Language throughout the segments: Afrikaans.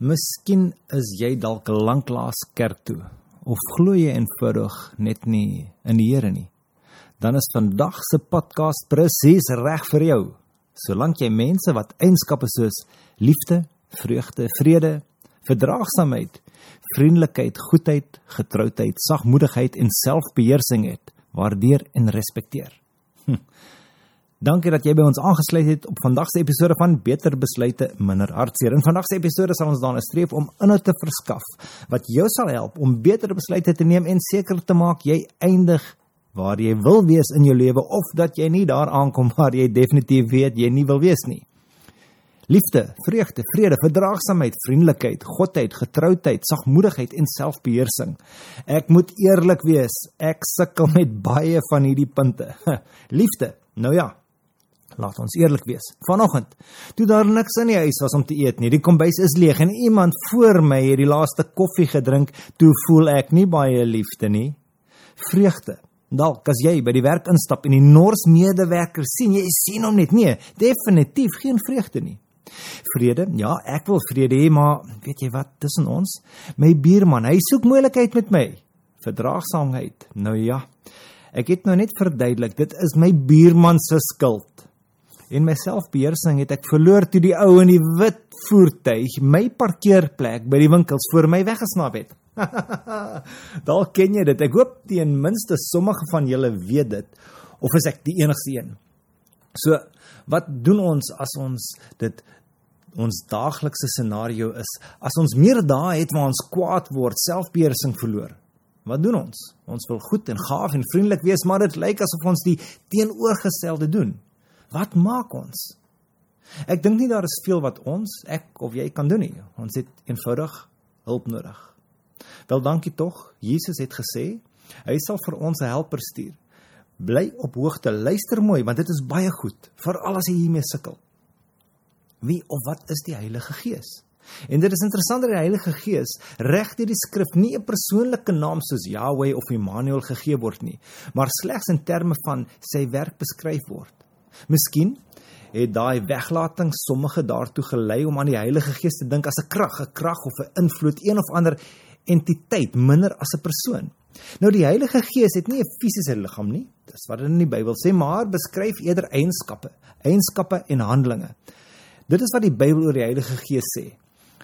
Miskien is jy dalk lanklaas kerk toe of glo jy eenvoudig net nie in die Here nie. Dan is vandag se podcast presies reg vir jou. Solank jy mense wat eienskappe soos liefde, vreugde, vrede, verdraagsaamheid, vriendelikheid, goedheid, getroudheid, sagmoedigheid en selfbeheersing het, waardeer en respekteer. Hm. Dankie dat jy by ons aangesluit het op vandag se episode van Beter Besluite Minder Hartseer. In vandag se episode sal ons daarna streef om inhoud te verskaf wat jou sal help om beter besluite te neem en seker te maak jy eindig waar jy wil wees in jou lewe of dat jy nie daar aankom waar jy definitief weet jy nie wil wees nie. Liefde, vreugde, vrede, verdraagsaamheid, vriendelikheid, godheid, getroudheid, sagmoedigheid en selfbeheersing. Ek moet eerlik wees, ek sukkel met baie van hierdie punte. Liefde. Nou ja, Laat ons eerlik wees. Vanoggend, toe daar niks in die huis was om te eet nie, die kombuis is leeg en iemand voor my het die laaste koffie gedrink, toe voel ek nie baie liefde nie. Vreugde. Dalk as jy by die werk instap en die nors medewerker sien, jy sien hom net nie, definitief geen vreugde nie. Vrede? Ja, ek wil vrede hê, maar weet jy wat tussen ons? My buurman, hy soek moeilikheid met my. Verdraagsaamheid. Nou ja. Ek het nou net verduidelik, dit is my buurman se skuld en my selfbeheersing het ek verloor toe die ou in die wit voertuig my parkeerplek by die winkels voor my weggesnap het. Dalk ken jy dit. Ek hoop ten minste sommige van julle weet dit of is ek die enigste een. So, wat doen ons as ons dit ons daaglikse scenario is as ons meer dae het waar ons kwaad word, selfbeheersing verloor? Wat doen ons? Ons wil goed en gaaf en vriendelik wees, maar dit lyk asof ons die teenoorgestelde doen. Wat maak ons? Ek dink nie daar is veel wat ons, ek of jy kan doen nie. Ons het eenvoudig hulp nodig. Wel dankie tog. Jesus het gesê hy sal vir ons 'n helper stuur. Bly op hoogte, luister mooi want dit is baie goed, veral as jy hiermee sukkel. Wie of wat is die Heilige Gees? En dit is interessant dat die Heilige Gees reg deur die skrif nie 'n persoonlike naam soos Yahweh of Immanuel gegee word nie, maar slegs in terme van sy werk beskryf word. Miskien het daai weglating sommige daartoe gelei om aan die Heilige Gees te dink as 'n krag, 'n krag of 'n invloed, een of ander entiteit minder as 'n persoon. Nou die Heilige Gees het nie 'n fisiese liggaam nie, dis wat dit in die Bybel sê, maar beskryf eerder eienskappe, eienskappe en handelinge. Dit is wat die Bybel oor die Heilige Gees sê.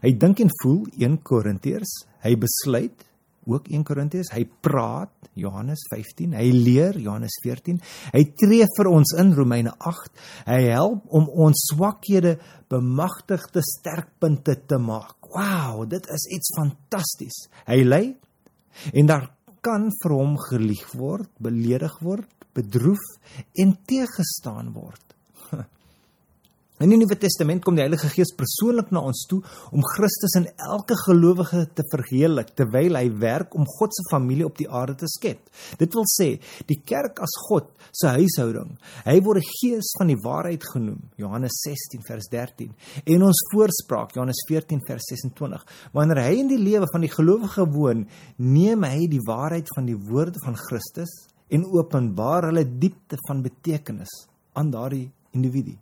Hy dink en voel 1 Korintiërs, hy besluit ook 1 Korintiërs, hy praat Johannes 15, hy leer Johannes 14, hy tree vir ons in Romeine 8, hy help om ons swakhede bemagtigde sterkpunte te maak. Wow, dit is iets fantasties. Hy lei en daar kan vir hom gelieg word, beledig word, bedroef en teëgestaan word. In die Nuwe Testament kom die Heilige Gees persoonlik na ons toe om Christus in elke gelowige te verheerlik terwyl hy werk om God se familie op die aarde te skep. Dit wil sê, die kerk as God se huishouding. Hy word die Gees van die waarheid genoem, Johannes 16 vers 13, en ons voorspraak, Johannes 14 vers 26. Wanneer hy in die lewe van die gelowige woon, neem hy die waarheid van die woorde van Christus en openbaar hulle diepte van betekenis aan daardie individu.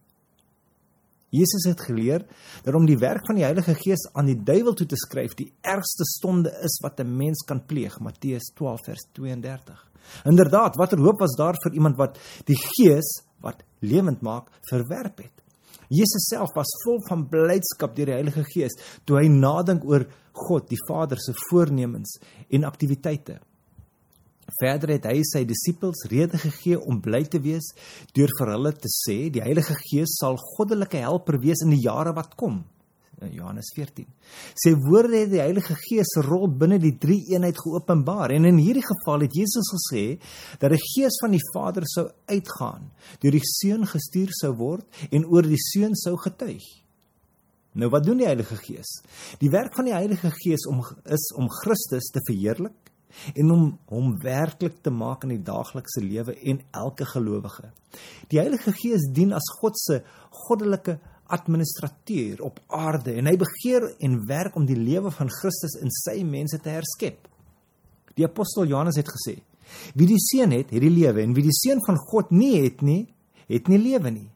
Jesus het geleer dat om die werk van die Heilige Gees aan die duiwel toe te skryf die ergste sonde is wat 'n mens kan pleeg. Matteus 12 vers 32. Inderdaad, watter hoop was daar vir iemand wat die Gees wat lewend maak verwerp het? Jesus self was vol van blydskap deur die Heilige Gees toe hy nadink oor God, die Vader se voornemens en aktiwiteite. Verder het hy sy disippels rede gegee om bly te wees deur vir hulle te sê die Heilige Gees sal goddelike helper wees in die jare wat kom. Johannes 14. Sy woorde het die Heilige Gees se rol binne die drie eenheid geopenbaar en in hierdie geval het Jesus gesê dat die Gees van die Vader sou uitgaan, deur die Seun gestuur sou word en oor die Seun sou getuig. Nou wat doen die Heilige Gees? Die werk van die Heilige Gees om is om Christus te verheerlik en om hom werklik te maak in die daaglikse lewe en elke gelowige. Die Heilige Gees dien as God se goddelike administrateur op aarde en hy begeer en werk om die lewe van Christus in sy mense te herskep. Die apostel Johannes het gesê: Wie die Seun het, het die lewe en wie die Seun van God nie het nie, het nie lewe nie.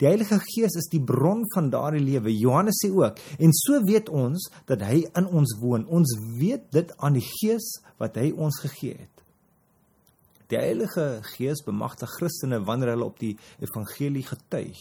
Die Heilige Gees is die bron van daardie lewe. Johannes sê ook en so weet ons dat hy in ons woon. Ons weet dit aan die Gees wat hy ons gegee het. Die Heilige Gees bemagtig Christene wanneer hulle op die evangelie getuig.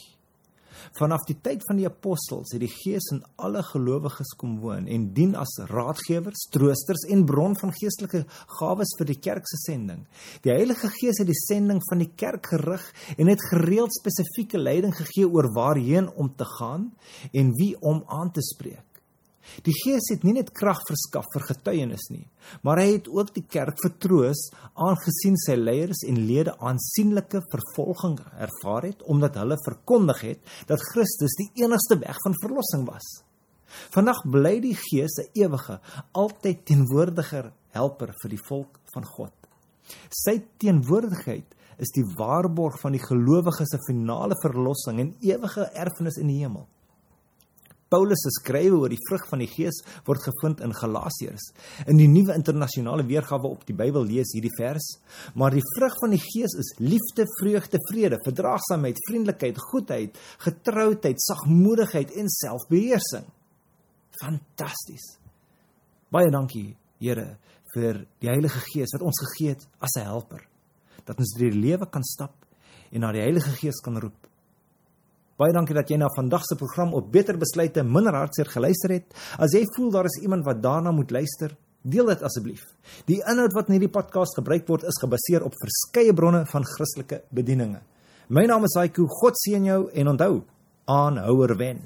Vanaf die tyd van die apostels het die Gees in alle gelowiges kom woon en dien as raadgewers, troosters en bron van geestelike gawes vir die kerk se sending. Die Heilige Gees het die sending van die kerk gerig en het gereeld spesifieke leiding gegee oor waarheen om te gaan en wie om aan te spreek. Die Gees het nie net krag verskaf vir getuienis nie, maar hy het ook die kerk vertroos aangesien sy leiers en lede aansienlike vervolging ervaar het omdat hulle verkondig het dat Christus die enigste weg van verlossing was. Vandag bly die Gees 'n ewige, altyd teenwoordiger helper vir die volk van God. Sy teenwoordigheid is die waarborg van die gelowiges se finale verlossing en ewige erfenis in die hemel. Paulus se skrywe oor die vrug van die Gees word gevind in Galasiërs. In die nuwe internasionale weergawe op die Bybel lees hierdie vers: "Maar die vrug van die Gees is liefde, vreugde, vrede, verdraagsaamheid, vriendelikheid, goedheid, getroudheid, sagmoedigheid en selfbeheersing." Fantasties. Baie dankie, Here, vir die Heilige Gees wat ons gegee het as 'n helper. Dat ons deur die lewe kan stap en na die Heilige Gees kan roep. Baie dankie dat jy na vandag se program op Beter Besluite minder hartseer geluister het. As jy voel daar is iemand wat daarna moet luister, deel dit asseblief. Die inhoud wat in hierdie podcast gebruik word, is gebaseer op verskeie bronne van Christelike bedieninge. My naam is Haiku. God seën jou en onthou, aanhouer wen.